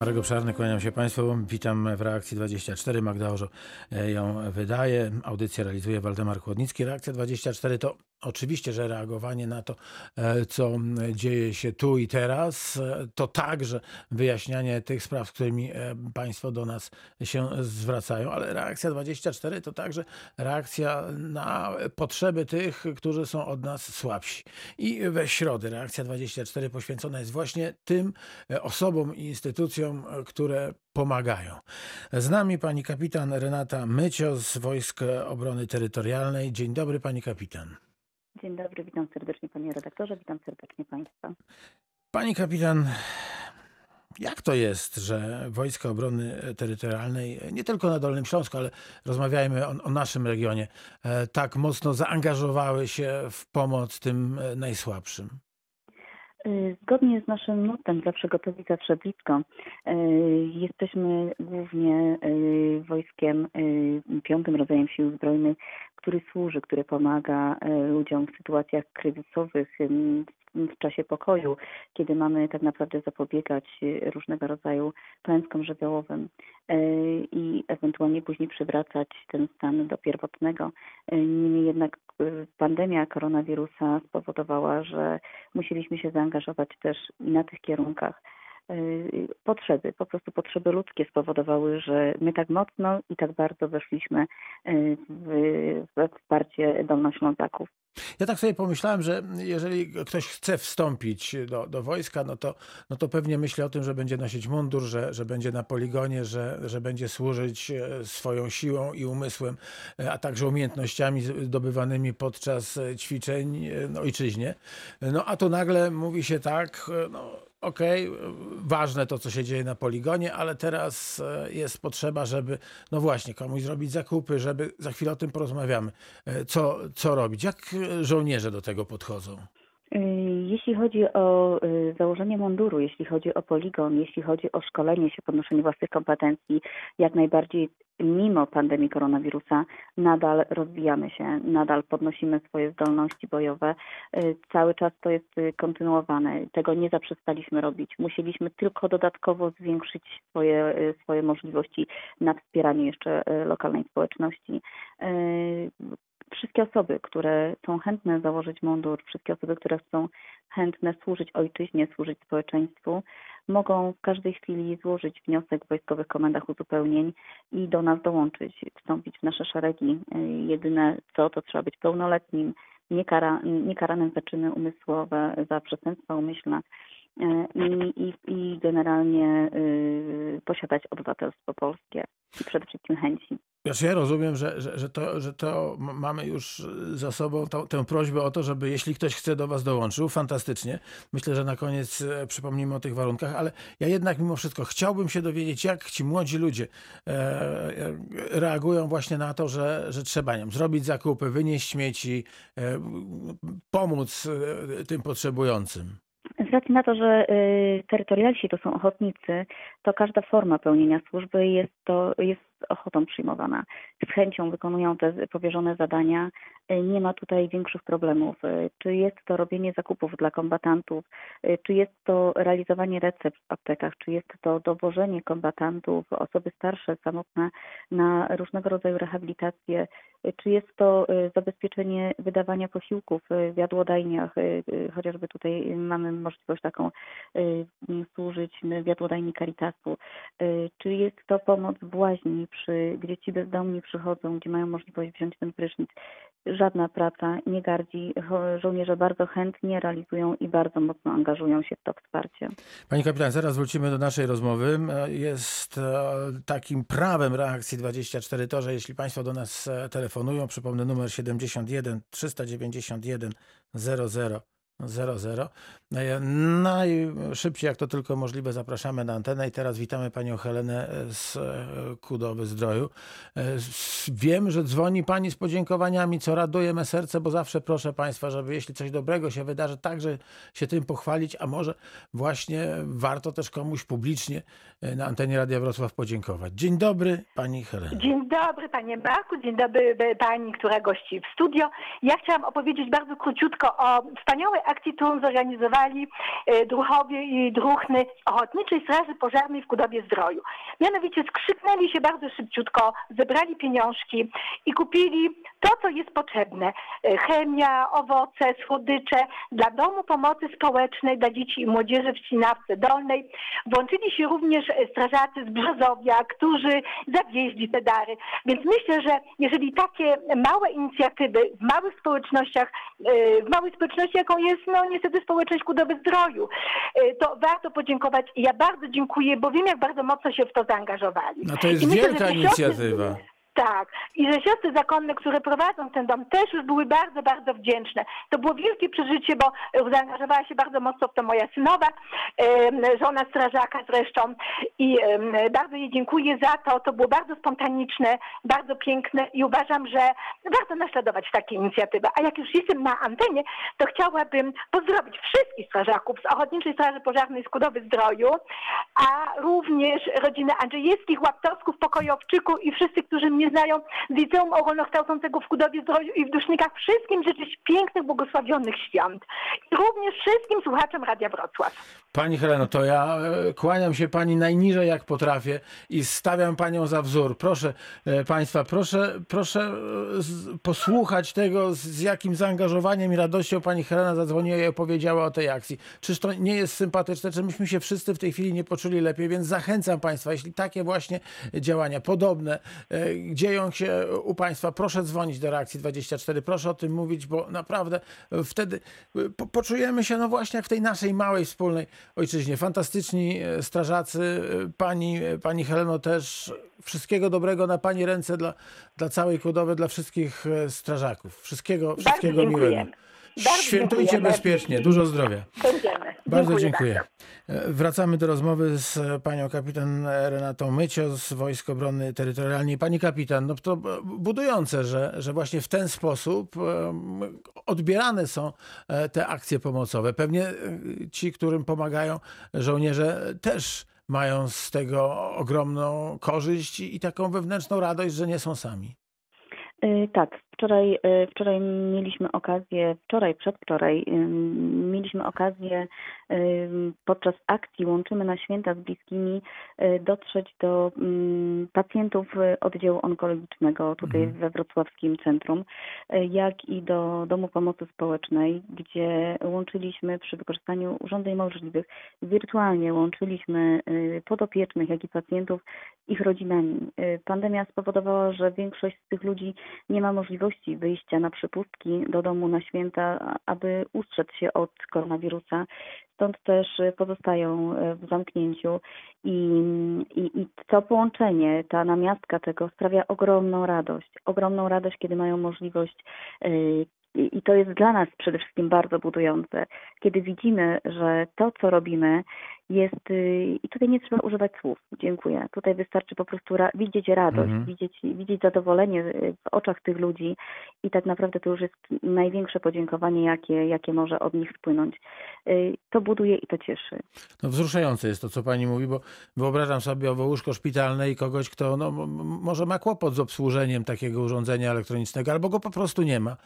Marek Obszarny, kłaniam się Państwu. Witam w Reakcji 24. Magda Orzo e, ją wydaje. Audycję realizuje Waldemar Chłodnicki. Reakcja 24 to oczywiście, że reagowanie na to, e, co dzieje się tu i teraz, e, to także wyjaśnianie tych spraw, z którymi Państwo do nas się zwracają, ale Reakcja 24 to także reakcja na potrzeby tych, którzy są od nas słabsi. I we środę Reakcja 24 poświęcona jest właśnie tym osobom i instytucjom, które pomagają. Z nami pani kapitan Renata Mycio z Wojsk Obrony Terytorialnej. Dzień dobry pani kapitan. Dzień dobry, witam serdecznie panie redaktorze, witam serdecznie państwa. Pani kapitan, jak to jest, że Wojska Obrony Terytorialnej, nie tylko na Dolnym Śląsku, ale rozmawiajmy o, o, naszym regionie, e, tak mocno zaangażowały się w pomoc tym e, najsłabszym? Y, zgodnie z naszym mottem zawsze gotowi, zawsze blisko, jesteśmy głównie wojskiem, piątym rodzajem sił zbrojnych, który służy, który pomaga ludziom w sytuacjach kryzysowych, w czasie pokoju, kiedy mamy tak naprawdę zapobiegać różnego rodzaju klęskom żywiołowym e, i ewentualnie później przywracać ten stan do pierwotnego. E, niemniej jednak e, pandemia koronawirusa spowodowała, że musieliśmy się zaangażować też na tych kierunkach potrzeby, po prostu potrzeby ludzkie spowodowały, że my tak mocno i tak bardzo weszliśmy w, we wsparcie Dolnoślązaków. Ja tak sobie pomyślałem, że jeżeli ktoś chce wstąpić do, do wojska, no to, no to pewnie myśli o tym, że będzie nosić mundur, że, że będzie na poligonie, że, że będzie służyć e, swoją siłą i umysłem, e, a także umiejętnościami zdobywanymi podczas ćwiczeń e, no, ojczyźnie. No a tu nagle mówi się tak, no, okej, okay, ważne to, co się dzieje na poligonie, ale teraz e, jest potrzeba, żeby, no właśnie, komuś zrobić zakupy, żeby, za chwilę o tym porozmawiamy, e, co, co robić. Jak żołnierze do tego podchodzą? Y, jeśli chodzi o y, założenie munduru, jeśli chodzi o poligon, jeśli chodzi o szkolenie się, podnoszenie własnych kompetencji, jak najbardziej mimo pandemii koronawirusa nadal rozwijamy się, nadal podnosimy swoje zdolności bojowe. Y, cały czas to jest kontynuowane. Tego nie zaprzestaliśmy robić. Musieliśmy tylko dodatkowo zwiększyć swoje, swoje możliwości na wspieranie jeszcze lokalnej społeczności wszystkie osoby, które są chętne założyć mundur, wszystkie osoby, które są chętne służyć ojczyźnie, służyć społeczeństwu, mogą w każdej chwili złożyć wniosek w wojskowych komendach uzupełnień i do nas dołączyć, wstąpić w nasze szeregi. Jedyne co, to trzeba być pełnoletnim, niekara, niekaranym za czyny umysłowe, za przestępstwa umyślne i, i, i generalnie y, posiadać obywatelstwo polskie i przede wszystkim chęci. Znaczy ja rozumiem, że, że, że, to, że to mamy już za sobą tę prośbę o to, żeby jeśli ktoś chce do Was dołączył, fantastycznie. Myślę, że na koniec e, przypomnimy o tych warunkach, ale ja jednak mimo wszystko chciałbym się dowiedzieć, jak ci młodzi ludzie e, e reagują właśnie na to, że, że trzeba nie zrobić zakupy, wynieść śmieci, e, pomóc e, tym potrzebującym. Z racji na to, że y, terytorialsi to są ochotnicy, to każda forma pełnienia służby jest to jest ochotą przyjmowana. Z chęcią wykonują te powierzone zadania. Y, nie ma tutaj większych problemów. Y, czy jest to robienie zakupów dla kombatantów, y, czy jest to realizowanie recept w aptekach, czy jest to dowożenie kombatantów, osoby starsze, samotne na różnego rodzaju rehabilitacje, czy jest to zabezpieczenie wydawania posiłków w jadłodajniach, chociażby tutaj mamy możliwość taką służyć w jadłodajni Caritasu, czy jest to pomoc w łaźni, przy, gdzie ci bezdomni przychodzą, gdzie mają możliwość wziąć ten prysznic. Żadna praca nie gardzi. Żołnierze bardzo chętnie realizują i bardzo mocno angażują się w to wsparcie. Pani kapitan, zaraz wrócimy do naszej rozmowy. Jest e, takim prawem reakcji 24 to, że jeśli Państwo do nas e, telefonują, przypomnę numer 71 391 00 00. Najszybciej, jak to tylko możliwe, zapraszamy na antenę i teraz witamy panią Helenę z e, Kudowy Zdroju. E, wiem, że dzwoni pani z podziękowaniami, co raduje me serce, bo zawsze proszę państwa, żeby jeśli coś dobrego się wydarzy, także się tym pochwalić, a może właśnie warto też komuś publicznie e, na antenie Radia Wrocław podziękować. Dzień dobry, pani Helena. Dzień dobry panie Marku, dzień dobry e, pani, która gości w studio. Ja chciałam opowiedzieć bardzo króciutko o wspaniałej akcji, którą zorganizowali e, druhowie i druchny Ochotniczej Straży Pożarnej w Kudowie Zdroju. Mianowicie skrzyknęli się bardzo szybciutko, zebrali pieniążki i kupili to, co jest potrzebne. E, Chemia, owoce, słodycze dla Domu Pomocy Społecznej dla dzieci i młodzieży w Ścinawce Dolnej. Włączyli się również e, strażacy z Brzozowia, którzy zawieźli te dary. Więc myślę, że jeżeli takie małe inicjatywy w małych społecznościach, e, w małej społeczności, jaką jest no niestety społeczność Kudowy Zdroju, to warto podziękować. I ja bardzo dziękuję, bo wiem, jak bardzo mocno się w to zaangażowali. No to jest myślę, wielka inicjatywa. Tak. I że siostry zakonne, które prowadzą ten dom, też już były bardzo, bardzo wdzięczne. To było wielkie przeżycie, bo zaangażowała się bardzo mocno w to moja synowa, żona strażaka zresztą. I bardzo jej dziękuję za to. To było bardzo spontaniczne, bardzo piękne i uważam, że warto naśladować takie inicjatywy. A jak już jestem na antenie, to chciałabym pozdrowić wszystkich strażaków z Ochotniczej Straży Pożarnej z Kudowy Zdroju, a również rodzinę Andrzejewskich, Łaptowsków, Pokojowczyku i wszyscy, którzy mnie znają z Liceum Ogólnokształcącego w Kudowie Zdroju i w Dusznikach. Wszystkim życzyć pięknych, błogosławionych świąt. I również wszystkim słuchaczom Radia Wrocław. Pani Heleno, to ja e, kłaniam się pani najniżej jak potrafię i stawiam panią za wzór. Proszę e, państwa, proszę, proszę e, posłuchać tego, z- jakim zaangażowaniem i radością pani Helena zadzwoniła i opowiedziała o tej akcji. Czyż to nie jest sympatyczne? Czy myśmy się wszyscy w tej chwili nie poczuli lepiej? Więc zachęcam państwa, jeśli takie właśnie działania podobne dzieją się u państwa, proszę dzwonić do Reakcji 24, proszę o tym mówić, bo naprawdę e, wtedy e, po, poczujemy się no właśnie jak w tej naszej małej wspólnej ojczyźnie. Fantastyczni e, strażacy, pani, pani Heleno też. Wszystkiego dobrego na pani ręce dla, dla całej Kudowy, dla wszystkich strażaków. Wszystkiego, wszystkiego miłego. Bardzo Świętujcie dziękujemy. bezpiecznie. Dużo zdrowia. Będziemy. Bardzo dziękuję. bardzo. E, Wracamy do rozmowy z e, panią kapitan Renatą Mycio z Wojsk Obrony Terytorialnej. Pani kapitan, no to e, budujące, że, że właśnie w ten sposób em, odbierane są e, te akcje pomocowe. Pewnie e, ci, którym pomagają żołnierze też mają z tego ogromną korzyść i taką wewnętrzną radość, że nie są sami. Tak, wczoraj, y, wczoraj mieliśmy okazję, wczoraj, przedwczoraj ym, mieliśmy okazję ym, podczas akcji Łączymy na Święta z Bliskimi y, dotrzeć do ym, pacjentów y, oddziału onkologicznego tutaj Mhm. we Wrocławskim Centrum, y, jak i do Domu Pomocy Społecznej, gdzie łączyliśmy przy wykorzystaniu urządzeń możliwych, wirtualnie łączyliśmy y, podopiecznych, jak i pacjentów z ich rodzinami. Y, Pandemia spowodowała, że większość z tych ludzi nie ma możliwości wyjścia na przypustki do domu na święta, aby ustrzec się od koronawirusa. Stąd też pozostają w zamknięciu i, i, i to połączenie, ta namiastka tego sprawia ogromną radość. Ogromną radość, kiedy mają możliwość y, i to jest dla nas przede wszystkim bardzo budujące, kiedy widzimy, że to, co robimy, jest, y, i tutaj nie trzeba używać słów, dziękuję. Tutaj wystarczy po prostu ra- widzieć radość, Mhm. widzieć, widzieć zadowolenie y, w oczach tych ludzi i tak naprawdę to już jest największe podziękowanie, jakie, jakie może od nich spłynąć. Y, To buduje i to cieszy. No wzruszające jest to, co pani mówi, bo wyobrażam sobie owo łóżko szpitalne i kogoś, kto no, może ma kłopot z obsłużeniem takiego urządzenia elektronicznego, albo go po prostu nie ma.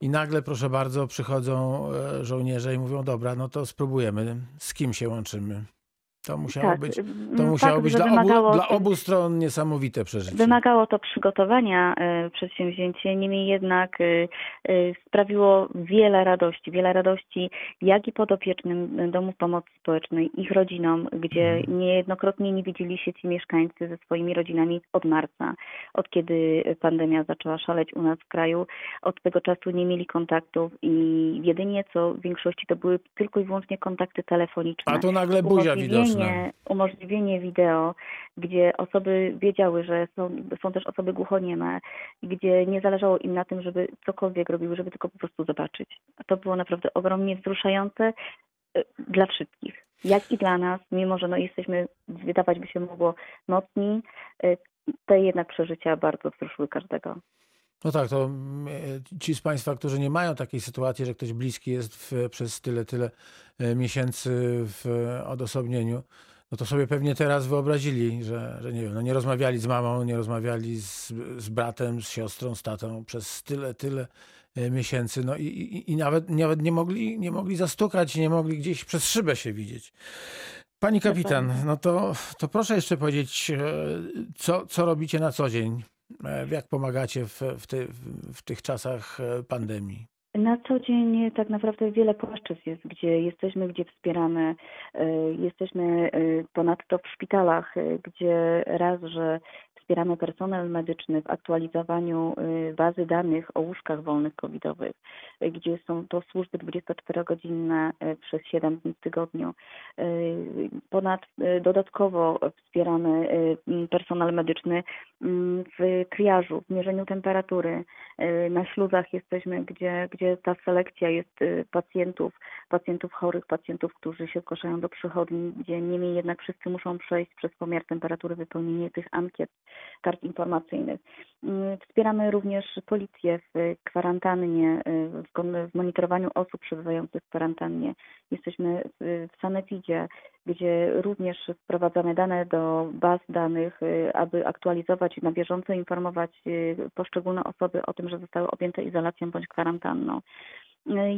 I nagle, proszę bardzo, przychodzą e, żołnierze i mówią, dobra, no to spróbujemy, z kim się łączymy. To musiało tak, być, to mm, musiało fakt, być dla, obu, dla to- obu stron niesamowite przeżycie. Wymagało to przygotowania e, przedsięwzięcie, niemniej jednak e, sprawiło wiele radości, wiele radości jak i podopiecznym Domu Pomocy Społecznej, ich rodzinom, gdzie Mhm. niejednokrotnie nie widzieli się ci mieszkańcy ze swoimi rodzinami od marca, od kiedy pandemia zaczęła szaleć u nas w kraju. Od tego czasu nie mieli kontaktów i jedynie co w większości to były tylko i wyłącznie kontakty telefoniczne A tu nagle buzia widoczna. Umożliwienie, umożliwienie wideo, gdzie osoby wiedziały, że są, są też osoby głuchonieme, gdzie nie zależało im na tym, żeby cokolwiek robiły, żeby tylko po prostu zobaczyć. To było naprawdę ogromnie wzruszające e, dla wszystkich, jak i dla nas, mimo że no jesteśmy, wydawać by się mogło, mocni, e, te jednak przeżycia bardzo wzruszyły każdego. No tak, to mm, e, ci z Państwa, którzy nie mają takiej sytuacji, że ktoś bliski jest w, przez tyle, tyle e, miesięcy w odosobnieniu, no to sobie pewnie teraz wyobrazili, że, że nie wiem, no nie rozmawiali z mamą, nie rozmawiali z, z bratem, z siostrą, z tatą przez tyle, tyle e, miesięcy, no i, i, i nawet, nawet nie, mogli, nie mogli zastukać, nie mogli gdzieś przez szybę się widzieć. Pani kapitan, no to, to proszę jeszcze powiedzieć, co, co robicie na co dzień? E, Jak pomagacie w, w, ty, w tych czasach e, pandemii? Na co dzień tak naprawdę wiele płaszczyzn jest, gdzie jesteśmy, gdzie wspieramy. E, Jesteśmy ponadto w szpitalach, gdzie raz, że wspieramy personel medyczny w aktualizowaniu e, bazy danych o łóżkach wolnych covidowych, e, gdzie są to służby 24-godzinne e, przez 7 dni w tygodniu. Ponad, dodatkowo wspieramy personel medyczny m, w triażu, w mierzeniu temperatury. Na śluzach jesteśmy, gdzie, gdzie ta selekcja jest pacjentów, pacjentów chorych, pacjentów, którzy się zgłaszają do przychodni, gdzie niemniej jednak wszyscy muszą przejść przez pomiar temperatury, wypełnienie tych ankiet, kart informacyjnych. Mm, Wspieramy również policję w kwarantannie, e, w monitorowaniu osób przebywających w kwarantannie. Jesteśmy w w sanepidzie, gdzie również wprowadzamy dane do baz danych, y, aby aktualizować i na bieżąco informować y, poszczególne osoby o tym, że zostały objęte izolacją bądź kwarantanną.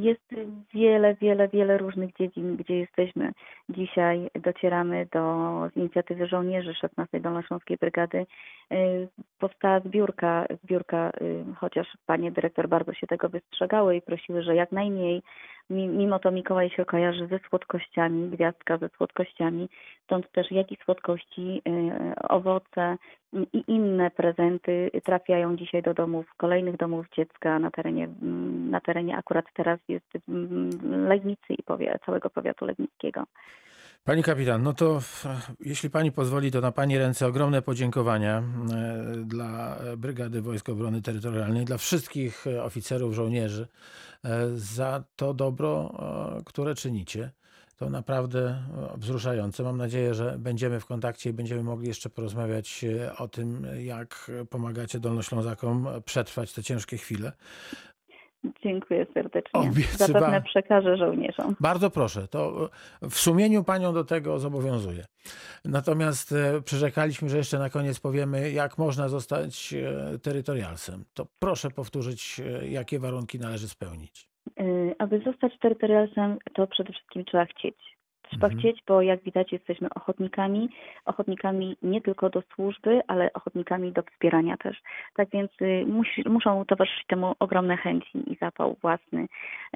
Jest wiele, wiele, wiele różnych dziedzin, gdzie jesteśmy. Dzisiaj docieramy do inicjatywy żołnierzy 16 Dolnośląskiej Brygady. Y, Powstała zbiórka, zbiórka, y, chociaż panie dyrektor bardzo się tego wystrzegały i prosiły, że jak najmniej Mimo to Mikołaj się kojarzy ze słodkościami, gwiazdka ze słodkościami, stąd też jak i słodkości, y, owoce y, i inne prezenty trafiają dzisiaj do domów, kolejnych domów dziecka na terenie, na terenie akurat teraz jest Legnicy i całego powiatu legnickiego. Pani kapitan, no to jeśli pani pozwoli, to na pani ręce ogromne podziękowania e, dla Brygady Wojsk Obrony Terytorialnej, dla wszystkich e, oficerów, żołnierzy e, za to dobro, które czynicie. To naprawdę wzruszające. Mam nadzieję, że będziemy w kontakcie i będziemy mogli jeszcze porozmawiać o tym, jak pomagacie Dolnoślązakom przetrwać te ciężkie chwile. Dziękuję serdecznie. Obiecywam. Zapewne przekażę żołnierzom. Bardzo proszę, to w sumieniu panią do tego zobowiązuję. Natomiast e, przyrzekaliśmy, że jeszcze na koniec powiemy, jak można zostać e, terytorialsem. To proszę powtórzyć, e, jakie warunki należy spełnić. Aby zostać terytorialsem, to przede wszystkim trzeba chcieć. Trzeba Mhm. chcieć, bo jak widać jesteśmy ochotnikami, ochotnikami nie tylko do służby, ale ochotnikami do wspierania też. Tak więc y, musi, muszą towarzyszyć temu ogromne chęci i zapał własny.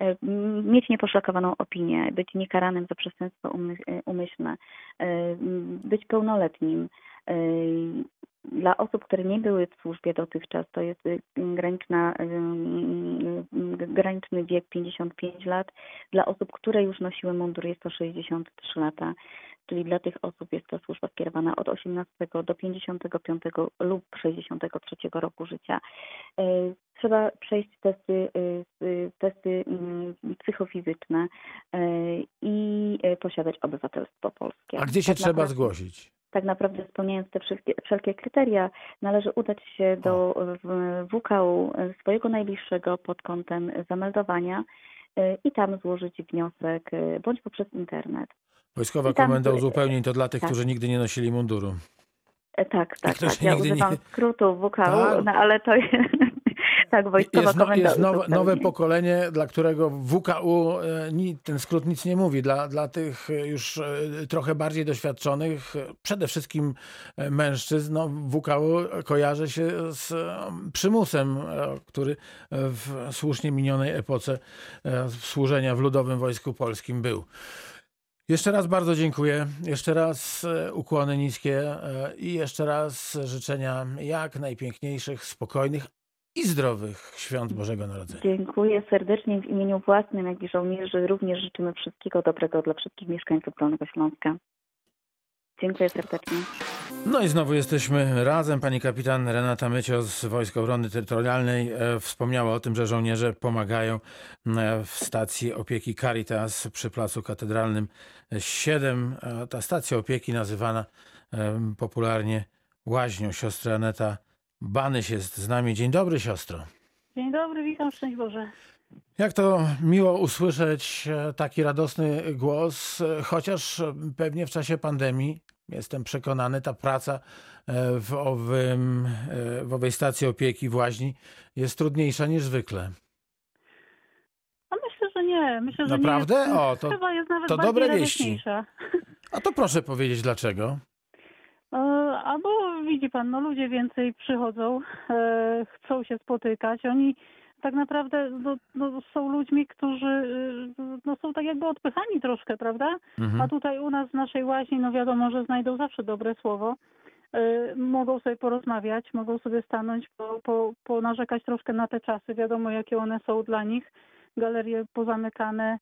Y, Mieć nieposzlakowaną opinię, być niekaranym za przestępstwo umy, y, umyślne, być pełnoletnim. Dla osób, które nie były w służbie dotychczas, to jest graniczna, graniczny wiek 55 lat. Dla osób, które już nosiły mundur jest to 63 lata, czyli dla tych osób jest to służba skierowana od 18 do 55 lub 63 roku życia. Trzeba przejść testy, y, testy psychofizyczne y, i y, posiadać obywatelstwo polskie. A gdzie się Tak trzeba naprawdę- zgłosić? Tak naprawdę spełniając te wszelkie, wszelkie kryteria, należy udać się do WKU swojego najbliższego pod kątem zameldowania y, i tam złożyć wniosek y, bądź poprzez internet. Wojskowa I tam- Komenda Uzupełnień to dla tych, tak. którzy nigdy nie nosili munduru. E, Tak, tak, tak. Ja nigdy nie- używam skrótu WKU, Tak. no ale to jest tak, wojskowa Jest, no, komenda jest nowe, nowe pokolenie, dla którego WKU, e, ten skrót nic nie mówi. Dla, dla tych e, już e, trochę bardziej doświadczonych, przede wszystkim mężczyzn, no, WKU kojarzy się z przymusem, który w słusznie minionej epoce służenia w Ludowym Wojsku Polskim był. Jeszcze raz bardzo dziękuję. Jeszcze raz ukłony niskie i jeszcze raz życzenia jak najpiękniejszych, spokojnych i zdrowych świąt Bożego Narodzenia. Dziękuję serdecznie w imieniu własnym, jak i żołnierzy. Również życzymy wszystkiego dobrego dla wszystkich mieszkańców Dolnego Śląska. Dziękuję serdecznie. No i znowu jesteśmy razem. Pani kapitan Renata Mycio z Wojsk Obrony Terytorialnej e, wspomniała o tym, że żołnierze pomagają e, w stacji opieki Caritas przy Placu Katedralnym 7. E, Ta stacja opieki nazywana popularnie łaźnią. Siostra Aneta Banyś jest z nami. Dzień dobry, siostro. Dzień dobry, witam, szczęść Boże. Jak to miło usłyszeć e, taki radosny głos, e, chociaż pewnie w czasie pandemii, jestem przekonany, ta praca e, w, owym, w owej stacji opieki w Łaźni jest trudniejsza niż zwykle. A myślę, że nie. Myślę, że Naprawdę? Nie jest, o, to, chyba jest nawet to dobre wieści. A to proszę powiedzieć dlaczego. E, Albo widzi pan, no ludzie więcej przychodzą, e, chcą się spotykać. Oni tak naprawdę no, no, są ludźmi, którzy e, no, są tak jakby odpychani troszkę, prawda? Mhm. A tutaj u nas w naszej łaźni, no wiadomo, że znajdą zawsze dobre słowo. Mogą sobie porozmawiać, mogą sobie stanąć, po, po, ponarzekać troszkę na te czasy. Wiadomo, jakie one są dla nich. Galerie pozamykane,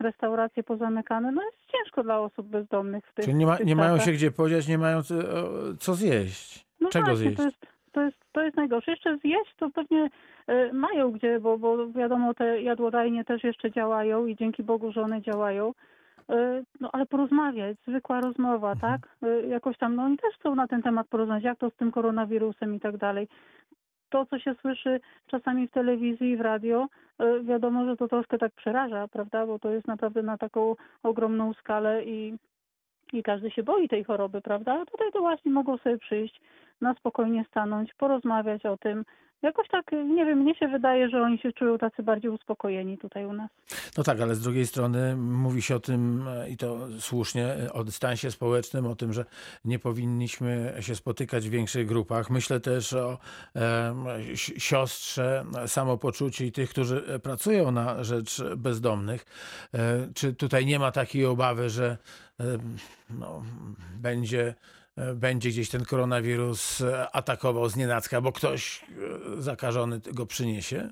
restauracje pozamykane. No jest ciężko dla osób bezdomnych w tych Czyli nie, ma, nie mają się gdzie podziać, nie mają co, co zjeść. No Czego właśnie, zjeść? To jest, to, jest, to jest najgorsze. Jeszcze zjeść to pewnie e, mają gdzie, bo, bo wiadomo, te jadłodajnie też jeszcze działają i dzięki Bogu, że one działają. E, No ale porozmawiać, zwykła rozmowa, Mhm. tak? E, Jakoś tam, no oni też chcą na ten temat porozmawiać, jak to z tym koronawirusem i tak dalej. To, co się słyszy czasami w telewizji i w radio, e, wiadomo, że to troszkę tak przeraża, prawda? Bo to jest naprawdę na taką ogromną skalę i, i każdy się boi tej choroby, prawda? A tutaj to właśnie mogą sobie przyjść, na spokojnie stanąć, porozmawiać o tym. Jakoś tak, nie wiem, mnie się wydaje, że oni się czują tacy bardziej uspokojeni tutaj u nas. No tak, ale z drugiej strony mówi się o tym e, i to słusznie, e, o dystansie społecznym, o tym, że nie powinniśmy się spotykać w większych grupach. Myślę też o e, si- siostrze, e, samopoczuciu i tych, którzy pracują na rzecz bezdomnych. E, czy tutaj nie ma takiej obawy, że e, no, będzie będzie gdzieś ten koronawirus e, atakował z nienacka, bo ktoś e, zakażony go przyniesie?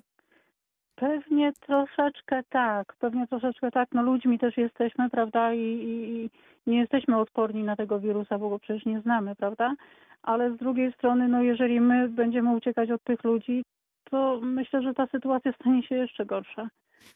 Pewnie troszeczkę tak, pewnie troszeczkę tak. No ludźmi też jesteśmy, prawda, i, i, nie jesteśmy odporni na tego wirusa, bo go przecież nie znamy, prawda? Ale z drugiej strony, no jeżeli my będziemy uciekać od tych ludzi, to myślę, że ta sytuacja stanie się jeszcze gorsza.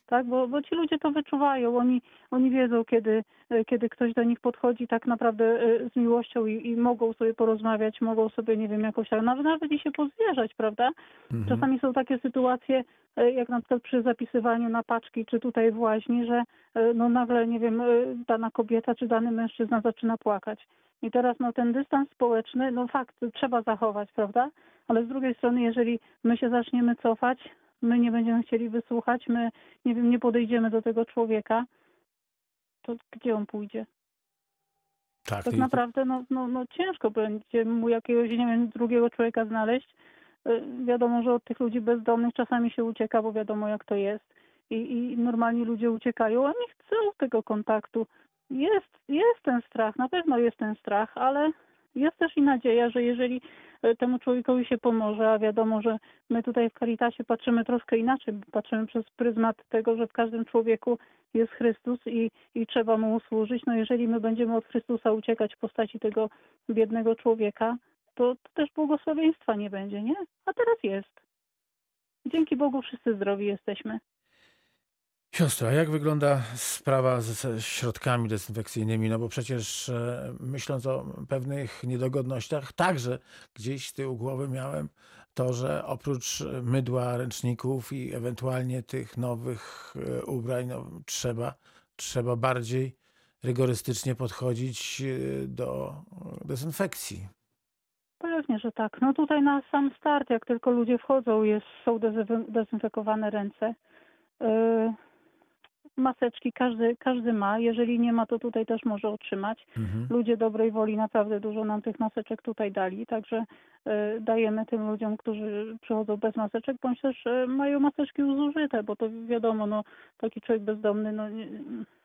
Tak, bo, bo ci ludzie to wyczuwają, oni, oni wiedzą, kiedy, kiedy ktoś do nich podchodzi tak naprawdę e, z miłością i, i mogą sobie porozmawiać, mogą sobie, nie wiem, jakoś nawet, nawet i się pozwierzać, prawda? Mhm. Czasami są takie sytuacje, e, jak na przykład przy zapisywaniu na paczki, czy tutaj w łaźni, że e, no nagle, nie wiem, dana kobieta czy dany mężczyzna zaczyna płakać. I teraz no ten dystans społeczny, no fakt, trzeba zachować, prawda? Ale z drugiej strony, jeżeli my się zaczniemy cofać, my nie będziemy chcieli wysłuchać, my, nie wiem, nie podejdziemy do tego człowieka, to gdzie on pójdzie? Tak, Tak naprawdę no, no, no ciężko będzie mu jakiegoś, nie wiem, drugiego człowieka znaleźć. Y, Wiadomo, że od tych ludzi bezdomnych czasami się ucieka, bo wiadomo jak to jest. I, i normalni ludzie uciekają, a nie chcą tego kontaktu. Jest, jest ten strach, na pewno jest ten strach, ale jest też i nadzieja, że jeżeli y, temu człowiekowi się pomoże, a wiadomo, że my tutaj w Caritasie patrzymy troszkę inaczej, patrzymy przez pryzmat tego, że w każdym człowieku jest Chrystus i, i trzeba mu usłużyć. No jeżeli my będziemy od Chrystusa uciekać w postaci tego biednego człowieka, to, to też błogosławieństwa nie będzie, nie? A teraz jest. Dzięki Bogu wszyscy zdrowi jesteśmy. Siostro, jak wygląda sprawa ze środkami dezynfekcyjnymi? No bo przecież e, myśląc o pewnych niedogodnościach, także gdzieś z tyłu głowy miałem to, że oprócz mydła, ręczników i ewentualnie tych nowych e, ubrań, no, trzeba, trzeba bardziej rygorystycznie podchodzić e, do dezynfekcji. Pewnie, że tak. No tutaj na sam start, jak tylko ludzie wchodzą, jest, są dezynfekowane ręce. Yy, maseczki każdy, każdy ma. Jeżeli nie ma, to tutaj też może otrzymać. Mhm. Ludzie dobrej woli naprawdę dużo nam tych maseczek tutaj dali, także e, dajemy tym ludziom, którzy przychodzą bez maseczek, bądź też e, mają maseczki już zużyte, bo to wiadomo, no taki człowiek bezdomny no, nie,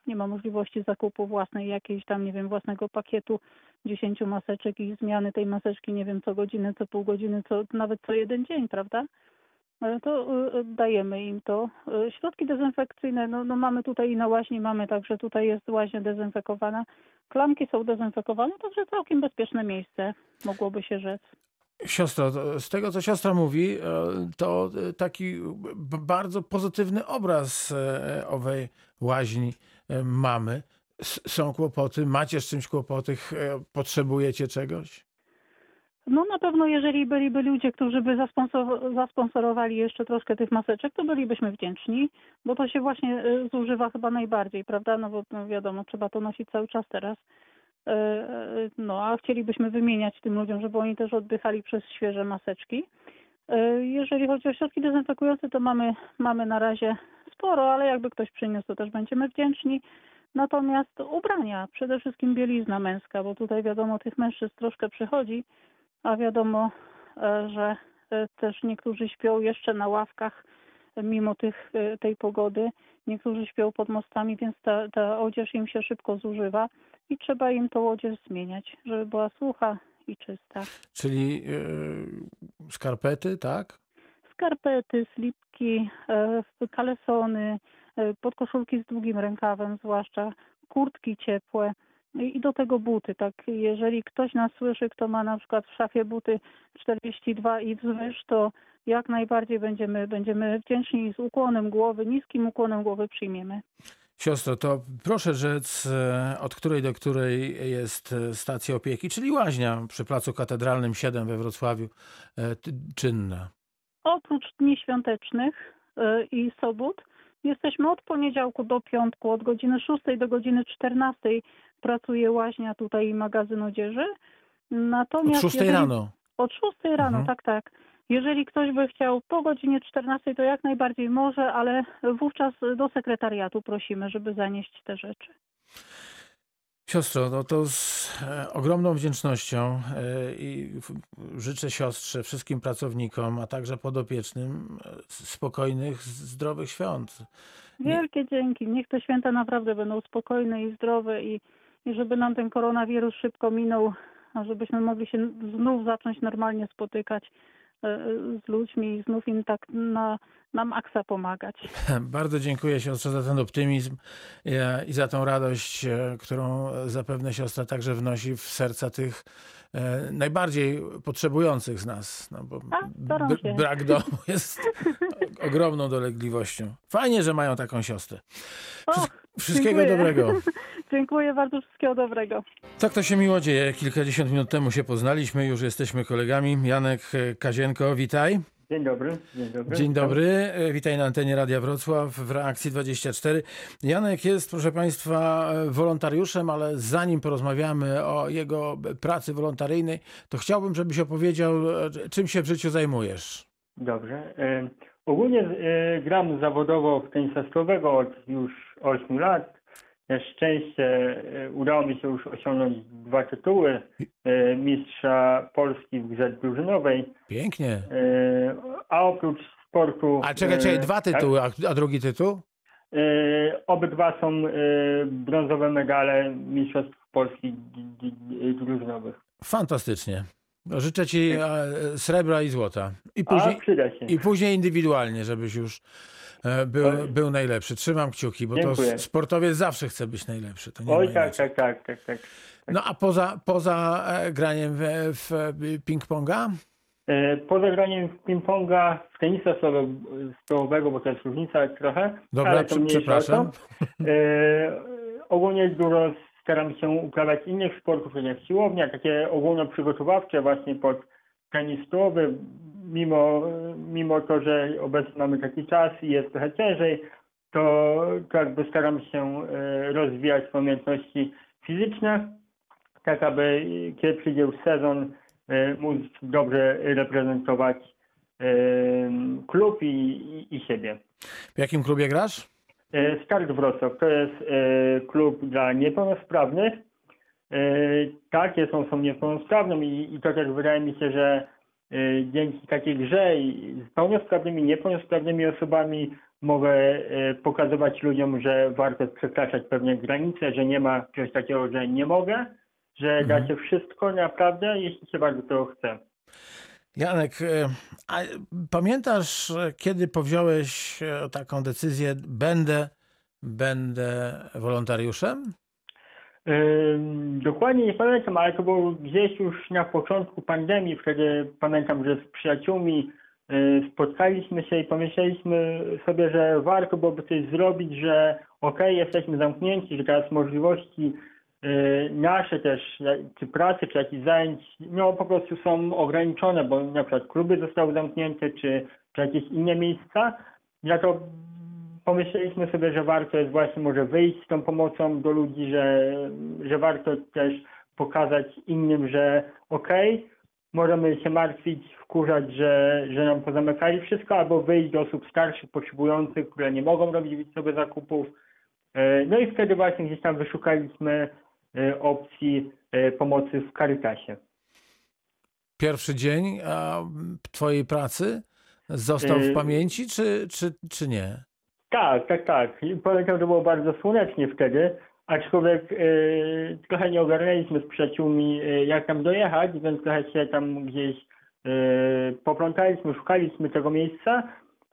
nie ma możliwości zakupu własnej jakiejś tam, nie wiem, własnego pakietu 10 maseczek i zmiany tej maseczki, nie wiem, co godzinę, co pół godziny, co nawet co jeden dzień, prawda? Ale to y, y, dajemy im to. Y, Środki dezynfekcyjne, no, no mamy tutaj i na łaźni mamy, także tutaj jest łaźnia dezynfekowana. Klamki są dezynfekowane, także całkiem bezpieczne miejsce, mogłoby się rzec. Siostro, z tego co siostra mówi, e, to e, taki bardzo pozytywny obraz e, owej łaźni mamy. S- Są kłopoty, macie z czymś kłopoty, potrzebujecie czegoś? No na pewno jeżeli byliby ludzie, którzy by zasponsor- zasponsorowali jeszcze troszkę tych maseczek, to bylibyśmy wdzięczni, bo to się właśnie y, zużywa chyba najbardziej, prawda? No bo no wiadomo, trzeba to nosić cały czas teraz. Y, y, No a chcielibyśmy wymieniać tym ludziom, żeby oni też oddychali przez świeże maseczki. Jeżeli chodzi o środki dezynfekujące, to mamy, mamy na razie sporo, ale jakby ktoś przyniósł, to też będziemy wdzięczni. Natomiast ubrania, przede wszystkim bielizna męska, bo tutaj wiadomo tych mężczyzn troszkę przychodzi, a wiadomo, e, że e, też niektórzy śpią jeszcze na ławkach e, mimo tych, tej pogody. Niektórzy śpią pod mostami, więc ta, ta odzież im się szybko zużywa i trzeba im tą odzież zmieniać, żeby była sucha i czysta. Czyli e, skarpety, tak? Skarpety, slipki, e, kalesony, e, podkoszulki z długim rękawem, zwłaszcza kurtki ciepłe i i do tego buty. Tak, jeżeli ktoś nas słyszy, kto ma na przykład w szafie buty 42 i wzwyż, to jak najbardziej będziemy, będziemy wdzięczni i z ukłonem głowy, niskim ukłonem głowy przyjmiemy. Siostro, to proszę rzec, e, od której do której jest e, stacja opieki, czyli łaźnia przy Placu Katedralnym 7 we Wrocławiu e, czynna. Oprócz dni świątecznych i sobot jesteśmy od poniedziałku do piątku, od godziny 6 do godziny 14 pracuje łaźnia tutaj i magazyn odzieży. Od Natomiast 6 jeżeli- rano. Od 6 rano, Mhm. tak, tak. Jeżeli ktoś by chciał po godzinie 14, to jak najbardziej może, ale wówczas do sekretariatu prosimy, żeby zanieść te rzeczy. Siostro, no to z e, ogromną wdzięcznością e, i życzę siostrze, wszystkim pracownikom, a także podopiecznym e, spokojnych, zdrowych świąt. Wielkie dzięki. Niech te święta naprawdę będą spokojne i zdrowe i, i żeby nam ten koronawirus szybko minął, a żebyśmy mogli się znów zacząć normalnie spotykać e, z ludźmi i znów im tak na, na maksa pomagać. Bardzo dziękuję siostrze za ten optymizm e, i za tą radość, e, którą zapewne siostra także wnosi w serca tych e, najbardziej potrzebujących z nas. No bo A, się. brak domu jest ogromną dolegliwością. Fajnie, że mają taką siostrę. Och, Wszystkiego dziękuję. dobrego. Dziękuję bardzo, wszystkiego dobrego. Tak to się miło dzieje. Kilkadziesiąt minut temu się poznaliśmy, już jesteśmy kolegami. Janek e, Kazienko, witaj. Dzień dobry, dzień dobry. Dzień dobry, e, witaj na antenie Radia Wrocław w reakcji 24. Janek jest, proszę Państwa, e, wolontariuszem, ale zanim porozmawiamy o jego pracy wolontaryjnej, to chciałbym, żebyś opowiedział, czym się w życiu zajmujesz. Dobrze. Ogólnie gram zawodowo w tenisa stołowego od już 8 lat. Na szczęście e, udało mi się już osiągnąć dwa tytuły e, mistrza Polski w grze drużynowej. Pięknie. E, a oprócz sportu... A czekaj, czekaj, dwa tytuły, a, a drugi tytuł? Tak, obydwa są brązowe medale Mistrzostw Polski drużynowych. Fantastycznie. No, Życzę Ci srebra i złota. I A później, się. I później indywidualnie, żebyś już był, Oj. był najlepszy. Trzymam kciuki, bo to Dziękuję. s- sportowiec zawsze chce być najlepszy. To nie Oj, tak, tak, tak, tak, tak. No a poza, poza e, graniem w, w e, ping-ponga? E, Poza graniem w ping-ponga, w tenisa stołowe- stołowego, bo to jest różnica trochę, Dobra, ale to przepraszam. to. E, ogólnie dużo staram się uprawiać innych sportów, jak siłownia, takie ogólnoprzygotowawcze właśnie pod tenis stołowy, mimo, mimo to, że obecnie mamy taki czas i jest trochę ciężej, to, to jakby staram się e, rozwijać umiejętności fizyczne, tak aby kiedy przyjdzie już sezon, e, móc dobrze reprezentować e, klub i, i, i siebie. W jakim klubie grasz? Start Wrocław to jest klub dla niepełnosprawnych. Tak, jest osobą niepełnosprawną i, i to też wydaje mi się, że dzięki takiej grze i z pełnosprawnymi, niepełnosprawnymi osobami mogę e, pokazywać ludziom, że warto przekraczać pewne granice, że nie ma czegoś takiego, że nie mogę, że Mhm. da się wszystko naprawdę, jeśli się bardzo tego chce. Janek, e, a pamiętasz, kiedy powziąłeś taką decyzję, będę, będę wolontariuszem? Dokładnie nie pamiętam, ale to było gdzieś już na początku pandemii. Wtedy pamiętam, że z przyjaciółmi y, spotkaliśmy się i pomyśleliśmy sobie, że warto byłoby coś zrobić, że okej, jesteśmy zamknięci, że teraz możliwości y, nasze też, czy pracy, czy jakichś zajęć, no po prostu są ograniczone, bo na przykład kluby zostały zamknięte, czy, czy jakieś inne miejsca. Ja to pomyśleliśmy sobie, że warto jest właśnie może wyjść z tą pomocą do ludzi, że, że warto też pokazać innym, że okej, możemy się martwić, wkurzać, że, że nam pozamykali wszystko, albo wyjść do osób starszych, potrzebujących, które nie mogą robić sobie zakupów. E, No i wtedy właśnie gdzieś tam wyszukaliśmy e, opcji e, pomocy w Caritasie. Pierwszy dzień twojej pracy został w pamięci, czy, czy, czy nie? Tak, tak, tak. Pamiętam, że było bardzo słonecznie wtedy, aczkolwiek e, trochę nie ogarnęliśmy z przyjaciółmi, e, jak tam dojechać, więc trochę się tam gdzieś e, poplątaliśmy, szukaliśmy tego miejsca,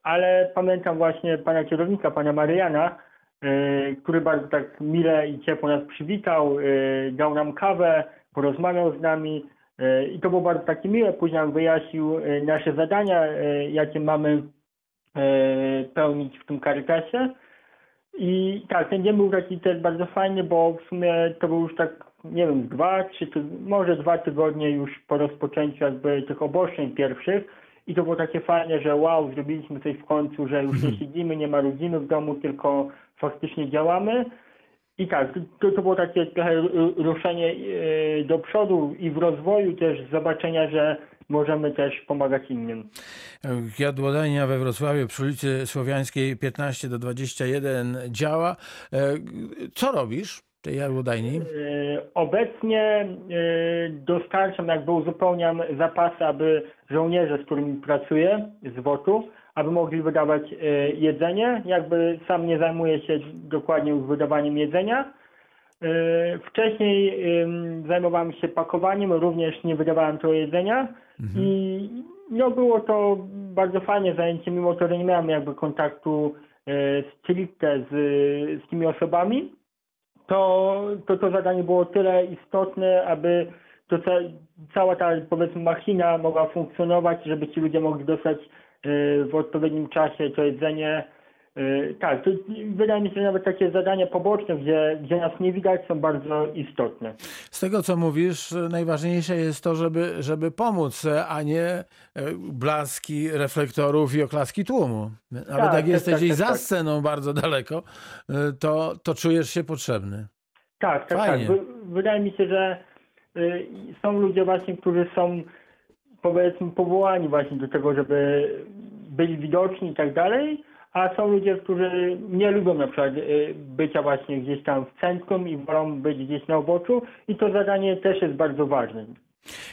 ale pamiętam właśnie pana kierownika, pana Mariana, który bardzo tak mile i ciepło nas przywitał, dał nam kawę, porozmawiał z nami i to było bardzo takie miłe. Później nam wyjaśnił nasze zadania, jakie mamy pełnić w tym Caritasie. I tak, ten dzień był taki też bardzo fajny, bo w sumie to był już tak, nie wiem, dwa, trzy, może dwa tygodnie już po rozpoczęciu jakby tych obostrzeń pierwszych. I to było takie fajne, że wow, zrobiliśmy coś w końcu, że już nie siedzimy, nie marudzimy w domu, tylko faktycznie działamy. I tak, to, to było takie trochę ru- ruszenie e, do przodu i w rozwoju też zobaczenia, że możemy też pomagać innym. Jadłodajnia we Wrocławiu przy ulicy Słowiańskiej 15 do 21 działa. E, Co robisz w tej jadłodajni? E, Obecnie e, dostarczam, jakby uzupełniam zapasy, aby żołnierze, z którymi pracuję z WOT-u, aby mogli wydawać jedzenie. Jakby sam nie zajmuję się dokładnie już wydawaniem jedzenia. E, Wcześniej em, zajmowałem się pakowaniem, również nie wydawałem tego jedzenia. I no było to bardzo fajne zajęcie, mimo to, że nie miałem jakby kontaktu e, stricte z, z tymi osobami. To, to to zadanie było tyle istotne, aby to ca, cała ta powiedzmy machina mogła funkcjonować, żeby ci ludzie mogli dostać e, w odpowiednim czasie to jedzenie. E, Tak, to wydaje mi się, że nawet takie zadania poboczne, gdzie, gdzie nas nie widać, są bardzo istotne. Z tego, co mówisz, najważniejsze jest to, żeby, żeby pomóc, a nie e, blaski reflektorów i oklaski tłumu. Nawet Tak, jak tak, jesteś tak, gdzieś tak, za tak. sceną bardzo daleko, e, to, to czujesz się potrzebny. Tak, tak, Fajnie. tak. Wy, wydaje mi się, że są ludzie właśnie, którzy są powiedzmy powołani właśnie do tego, żeby byli widoczni i tak dalej, a są ludzie, którzy nie lubią na przykład y, bycia właśnie gdzieś tam w centrum i wolą być gdzieś na uboczu i to zadanie też jest bardzo ważne.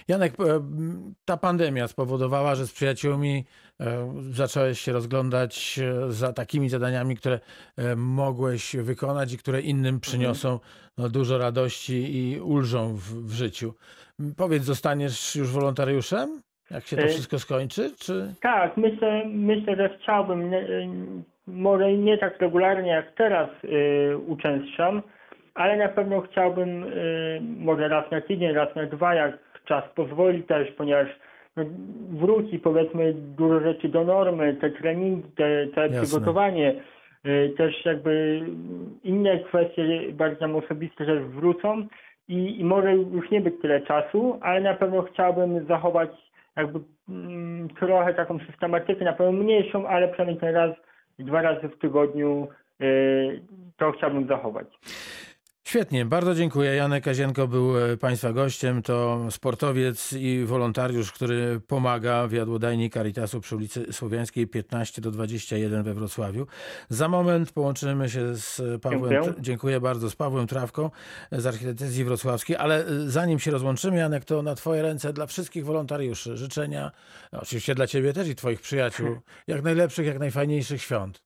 Janek, m, ta pandemia spowodowała, że z przyjaciółmi e, zacząłeś się rozglądać za takimi zadaniami, które mogłeś wykonać i które innym przyniosą no, dużo radości i ulżą w, w życiu. Powiedz, zostaniesz już wolontariuszem? Jak się to E, wszystko skończy? Czy... Tak, myślę, myślę, że chciałbym, y, może nie tak regularnie jak teraz y, uczęszczam, ale na pewno chciałbym może raz na tydzień, raz na dwa, jak czas pozwoli też, ponieważ no, wróci powiedzmy dużo rzeczy do normy, te treningi, te, te Jasne. przygotowanie, też jakby inne kwestie bardziej tam osobiste też wrócą i, i może już nie być tyle czasu, ale na pewno chciałbym zachować jakby mm, trochę taką systematykę, na pewno mniejszą, ale przynajmniej raz, dwa razy w tygodniu y, to chciałbym zachować. Świetnie, bardzo dziękuję. Janek Kazienko był e, Państwa gościem. To sportowiec i wolontariusz, który pomaga w jadłodajni Caritasu przy ulicy Słowiańskiej 15 do 21 we Wrocławiu. Za moment połączymy się z Pawłem. Dziękuję. Dziękuję bardzo. Z Pawłem Trawką z Architektyzji Wrocławskiej. Ale e, zanim się rozłączymy, Janek, to na Twoje ręce dla wszystkich wolontariuszy życzenia, no, oczywiście dla Ciebie też i Twoich przyjaciół, jak najlepszych, jak najfajniejszych świąt.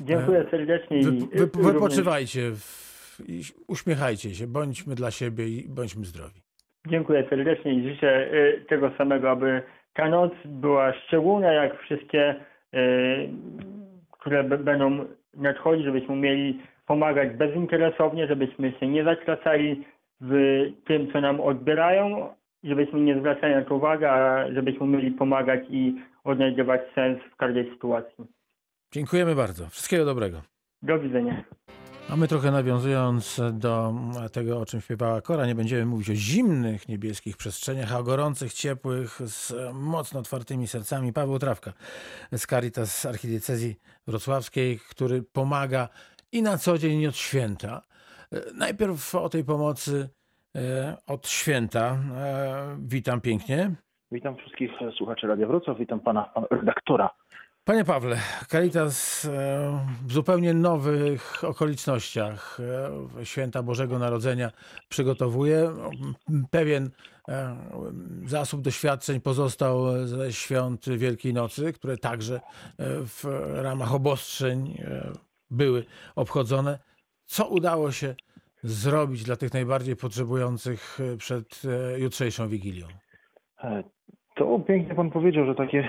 Dziękuję serdecznie Wy, wy, wypoczywajcie w, i uśmiechajcie się, bądźmy dla siebie i bądźmy zdrowi. Dziękuję serdecznie i życzę y, tego samego, aby ta noc była szczególna, jak wszystkie, y, które będą nadchodzić, żebyśmy umieli pomagać bezinteresownie, żebyśmy się nie zatracali w tym, co nam odbierają, żebyśmy nie zwracali na to uwagi, a żebyśmy umieli pomagać i odnajdywać sens w każdej sytuacji. Dziękujemy bardzo. Wszystkiego dobrego. Do widzenia. A my trochę nawiązując do tego, o czym śpiewała Kora, nie będziemy mówić o zimnych niebieskich przestrzeniach, a o gorących, ciepłych, z mocno otwartymi sercami. Paweł Trawka z Caritas Archidiecezji Wrocławskiej, który pomaga i na co dzień, i od święta. Najpierw o tej pomocy e, od święta. E, Witam pięknie. Witam wszystkich słuchaczy Radia Wrocław, witam pana, pana redaktora. Panie Pawle, Caritas e, w zupełnie nowych okolicznościach e, Święta Bożego Narodzenia przygotowuje. Pewien e, zasób doświadczeń pozostał ze świąt Wielkiej Nocy, które także w ramach obostrzeń były obchodzone. Co udało się zrobić dla tych najbardziej potrzebujących przed jutrzejszą Wigilią? To pięknie Pan powiedział, że takie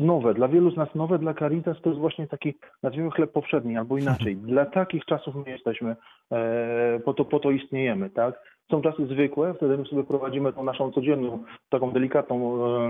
nowe, dla wielu z nas nowe, dla Caritas to jest właśnie taki, nazwijmy chleb powszedni, albo inaczej. Dla takich czasów my jesteśmy, e, po to, po to istniejemy, tak? Są czasy zwykłe, wtedy my sobie prowadzimy tą naszą codzienną, taką delikatną e,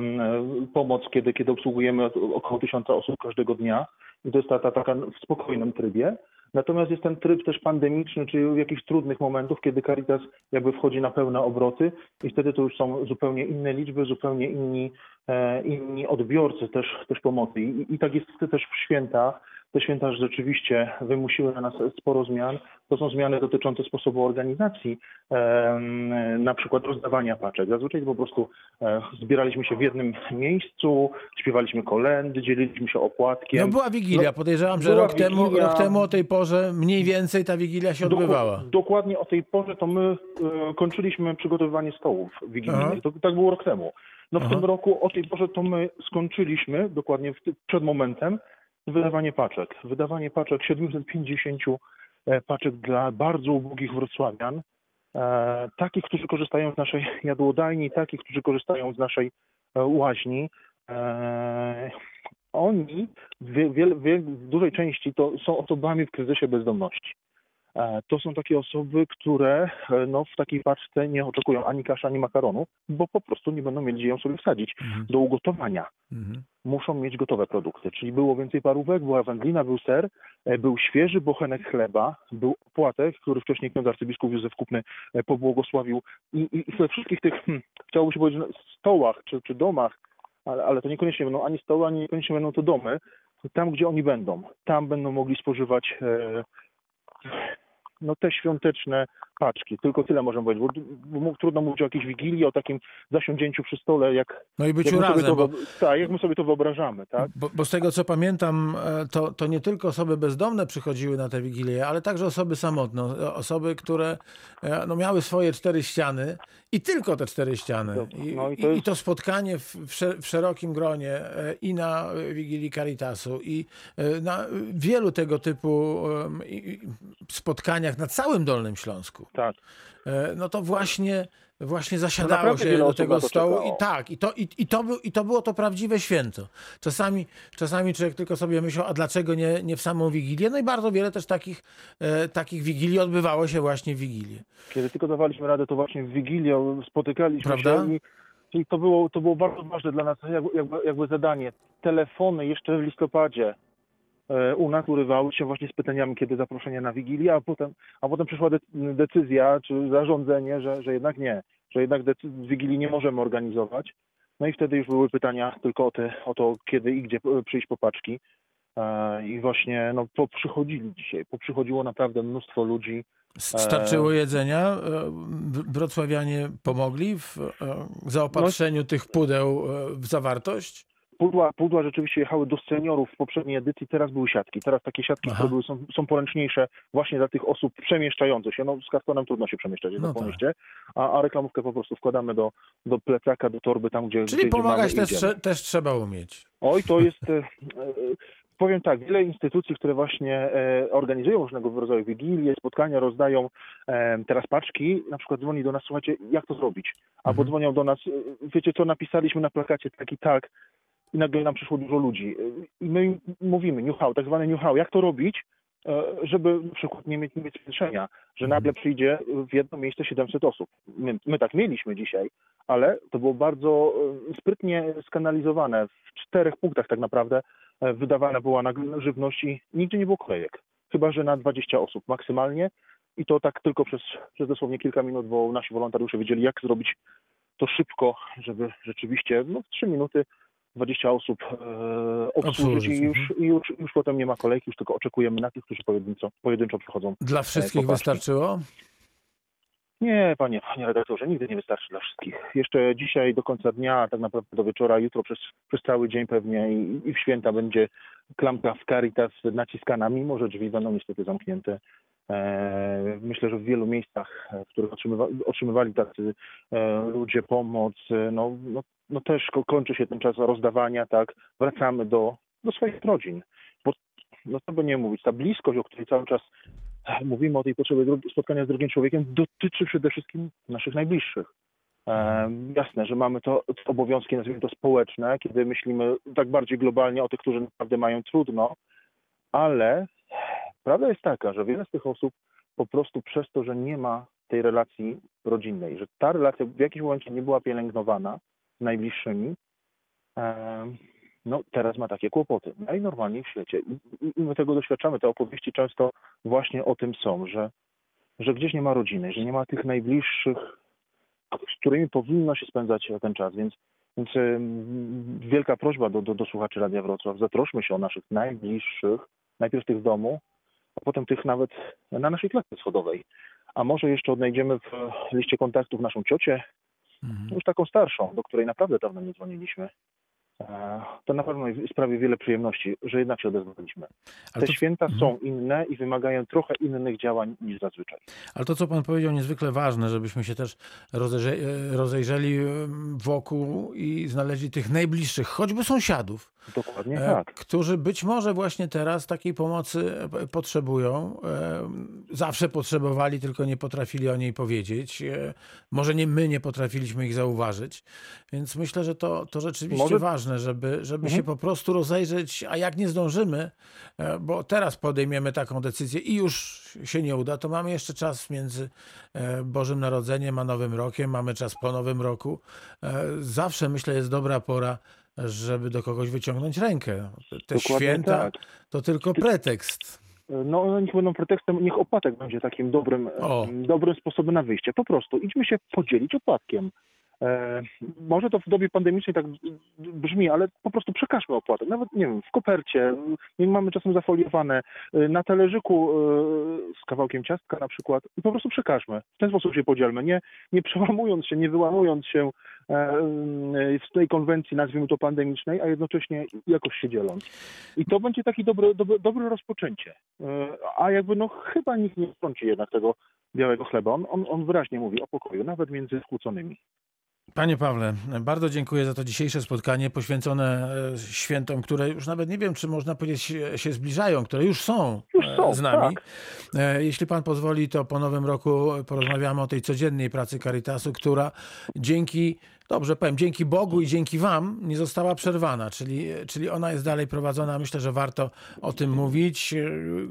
pomoc, kiedy, kiedy obsługujemy około tysiąca osób każdego dnia. I to jest ta, ta taka w spokojnym trybie. Natomiast jest ten tryb też pandemiczny, czyli w jakichś trudnych momentów, kiedy Caritas jakby wchodzi na pełne obroty i wtedy to już są zupełnie inne liczby, zupełnie inni, e, inni odbiorcy też, też pomocy. I, I tak jest też w święta, te święta rzeczywiście wymusiły na nas sporo zmian. To są zmiany dotyczące sposobu organizacji, na przykład rozdawania paczek. Zazwyczaj po prostu e, zbieraliśmy się w jednym miejscu, śpiewaliśmy kolendy, dzieliliśmy się opłatkiem. No była Wigilia, No, podejrzewam, że rok, Temu, Wigilia. rok temu o tej porze mniej więcej ta Wigilia się odbywała. Dokładnie o tej porze to my e, kończyliśmy przygotowywanie stołów wigilijnych. To, tak było rok temu. No w Aha. tym roku o tej porze to my skończyliśmy, dokładnie przed momentem, wydawanie paczek. Wydawanie paczek 750 e, paczek dla bardzo ubogich wrocławian. E, takich, którzy korzystają z naszej jadłodajni, takich, którzy korzystają z naszej e, łaźni. E, oni w, wiel, wiel, w dużej części to są osobami w kryzysie bezdomności. To są takie osoby, które no, w takiej paczce nie oczekują ani kaszy, ani makaronu, bo po prostu nie będą mieli gdzie ją sobie wsadzić Mhm. do ugotowania. Mhm. Muszą mieć gotowe produkty, czyli było więcej parówek, była wędlina, był ser, e, był świeży bochenek chleba, był opłatek, który wcześniej ksiądz arcybiskup Józef Kupny e, pobłogosławił. I, i we wszystkich tych, hmm, chciałoby się powiedzieć, no, stołach czy, czy domach, ale, ale to niekoniecznie będą ani stoły, ani niekoniecznie będą to domy, tam gdzie oni będą, tam będą mogli spożywać e, no te świąteczne paczki. Tylko tyle możemy powiedzieć, bo, bo trudno mówić o jakiejś wigilii, o takim zasiądzięciu przy stole, jak, No i byciu jak, razem, to, bo, tak, jak my sobie to wyobrażamy, tak? bo, bo z tego co pamiętam, e, to, to nie tylko osoby bezdomne przychodziły na te Wigilie, ale także osoby samotne, osoby, które e, no, miały swoje cztery ściany i tylko te cztery ściany. I, No i to i, i jest- to spotkanie w, w, sze- w szerokim gronie e, i na Wigilii Caritasu i na wielu tego typu em, spotkaniach na całym Dolnym Śląsku. Tak. E, no to właśnie, właśnie zasiadało naprawdę się do tego stołu i tak, i to, i, i, to był, i to było to prawdziwe święto. Czasami, czasami człowiek tylko sobie myślał, a dlaczego nie, nie w samą Wigilię? No i bardzo wiele też takich, e, takich Wigilii odbywało się właśnie w Wigilię. Kiedy tylko dawaliśmy radę, to właśnie w Wigilię spotykaliśmy Prawda? się i, to, było, to było bardzo ważne dla nas jakby, jakby, jakby zadanie. Telefony jeszcze w listopadzie u nas urywały się właśnie z pytaniami, kiedy zaproszenie na Wigilię, a potem, a potem przyszła de- decyzja czy zarządzenie, że, że jednak nie, że jednak Wigilii nie możemy organizować. No i wtedy już były pytania tylko o, te, o to, kiedy i gdzie e, przyjść po paczki. E, I właśnie no, poprzychodzili dzisiaj, poprzychodziło naprawdę mnóstwo ludzi. Starczyło jedzenia. e, Wrocławianie pomogli w e, zaopatrzeniu tych pudeł e, w zawartość. Pudła, pudła rzeczywiście jechały do seniorów w poprzedniej edycji, teraz były siatki. Teraz takie siatki, Aha. które były, są, są poręczniejsze właśnie dla tych osób przemieszczających się. No z kartonem trudno się przemieszczać No tak. po mieście, a, a reklamówkę po prostu wkładamy do, do plecaka, do torby, tam gdzie Czyli gdzie, pomagać mamy, też, idziemy. też trzeba umieć. Oj, to jest... E, e, powiem tak, wiele instytucji, które właśnie e, organizują różnego rodzaju wigilie, spotkania, rozdają teraz paczki, na przykład dzwoni do nas, słuchajcie, jak to zrobić? Albo Mhm. dzwonią do nas, wiecie co, napisaliśmy na plakacie tak i tak i nagle nam przyszło dużo ludzi. I my im mówimy, new how, tak zwane new how, jak to robić, e, żeby na przykład nie mieć, nie mieć zmęczenia, że nagle przyjdzie w jedno miejsce 700 osób. My, my tak mieliśmy dzisiaj, ale to było bardzo e, sprytnie skanalizowane. W czterech punktach tak naprawdę e, wydawana była na żywność i nigdzie nie było kolejek. chyba że na 20 osób maksymalnie i to tak tylko przez, przez dosłownie kilka minut, bo nasi wolontariusze wiedzieli, jak zrobić to szybko, żeby rzeczywiście no, w 3 minuty 20 osób e, obsłużyć i, już, i już, już potem nie ma kolejki, już tylko oczekujemy na tych, którzy pojedynczo, pojedynczo przychodzą. Dla wszystkich wystarczyło? Nie, panie, panie redaktorze, nigdy nie wystarczy dla wszystkich. Jeszcze dzisiaj do końca dnia, tak naprawdę do wieczora, jutro przez, przez cały dzień pewnie i, i w święta będzie klamka w Caritas naciskana, mimo że drzwi będą niestety zamknięte. E, myślę, że w wielu miejscach, e, w których otrzymywa, otrzymywali tacy e, ludzie pomoc, e, no, no, no też ko- kończy się ten czas rozdawania, tak, wracamy do, do swoich rodzin. Bo, no co by nie mówić, ta bliskość, o której cały czas mówimy o tej potrzebie spotkania z drugim człowiekiem, dotyczy przede wszystkim naszych najbliższych. E, jasne, że mamy to, to obowiązki, nazwijmy to społeczne, kiedy myślimy tak bardziej globalnie o tych, którzy naprawdę mają trudno, ale prawda jest taka, że wiele z tych osób po prostu przez to, że nie ma tej relacji rodzinnej, że ta relacja w jakimś momencie nie była pielęgnowana najbliższymi, no teraz ma takie kłopoty. Najnormalniej w świecie. I, my tego doświadczamy. Te opowieści często właśnie o tym są, że, że gdzieś nie ma rodziny, że nie ma tych najbliższych, z którymi powinno się spędzać ten czas. Więc, więc wielka prośba do, do, do słuchaczy Radia Wrocław. Zatroszmy się o naszych najbliższych, najpierw tych w domu, a potem tych nawet na naszej klatce schodowej. A może jeszcze odnajdziemy w liście kontaktów naszą ciocię, Mhm. już taką starszą, do której naprawdę dawno nie dzwoniliśmy. E, To na pewno sprawi wiele przyjemności, że jednak się odezwaliśmy. Ale Te to, święta Mhm. są inne i wymagają trochę innych działań niż zazwyczaj. ale to, co pan powiedział, niezwykle ważne, żebyśmy się też rozejrze, rozejrzeli em, wokół i znaleźli tych najbliższych, choćby sąsiadów, Dokładnie e, tak. którzy być może właśnie teraz takiej pomocy e, potrzebują. E, Zawsze potrzebowali, tylko nie potrafili o niej powiedzieć. E, Może nie my nie potrafiliśmy ich zauważyć. Więc myślę, że to, to rzeczywiście Może- ważne, żeby, żeby Mhm. się po prostu rozejrzeć, a jak nie zdążymy, e, bo teraz podejmiemy taką decyzję i już się nie uda, to mamy jeszcze czas między e, Bożym Narodzeniem a Nowym Rokiem, mamy czas po Nowym Roku. E, Zawsze myślę jest dobra pora, żeby do kogoś wyciągnąć rękę. Te, Dokładnie święta tak. to tylko pretekst. No one niech będą pretekstem, niech opłatek będzie takim dobrym, O. dobrym sposobem na wyjście. Po prostu idźmy się podzielić opłatkiem. E, może to w dobie pandemicznej tak brzmi, ale po prostu przekażmy opłatę. Nawet, nie wiem, w kopercie, mamy czasem zafoliowane, e, na talerzyku e, z kawałkiem ciastka na przykład i po prostu przekażmy. W ten sposób się podzielmy, nie, nie przełamując się, nie wyłamując się e, e, z tej konwencji, nazwijmy to pandemicznej, a jednocześnie jakoś się dzieląc. I to będzie takie dobre, dobre, dobre rozpoczęcie. E, A jakby no chyba nikt nie strąci jednak tego białego chleba. On, on, on wyraźnie mówi o pokoju, nawet między skłóconymi. Panie Pawle, bardzo dziękuję za to dzisiejsze spotkanie poświęcone e, świętom, które już nawet nie wiem, czy można powiedzieć się, zbliżają, które już są, Już e, są, z nami. tak. E, Jeśli pan pozwoli, to po nowym roku porozmawiamy o tej codziennej pracy Caritasu, która dzięki, dobrze powiem, dzięki Bogu i dzięki wam nie została przerwana, czyli, czyli ona jest dalej prowadzona. Myślę, że warto o tym mówić.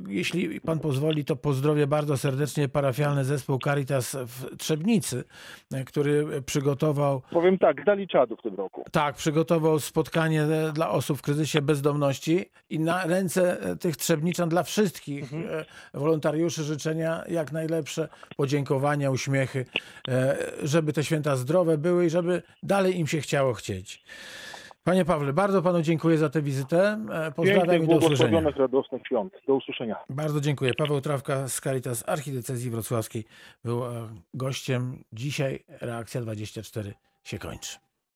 Jeśli pan pozwoli, to pozdrowię bardzo serdecznie parafialny zespół Caritas w Trzebnicy, który przygotował Powiem tak, dali czadu w tym roku. tak, przygotował spotkanie dla osób w kryzysie bezdomności i na ręce tych trzebniczan dla wszystkich e, wolontariuszy życzenia jak najlepsze podziękowania, uśmiechy, e, żeby te święta zdrowe były i żeby dalej im się chciało chcieć. Panie Pawle, bardzo panu dziękuję za tę wizytę. E, Pozdrawiam i do usłyszenia. radosnych świąt. Do usłyszenia. Bardzo dziękuję. Paweł Trawka z Caritas Archidiecezji Wrocławskiej był e, gościem. Dzisiaj reakcja 24 się kończy.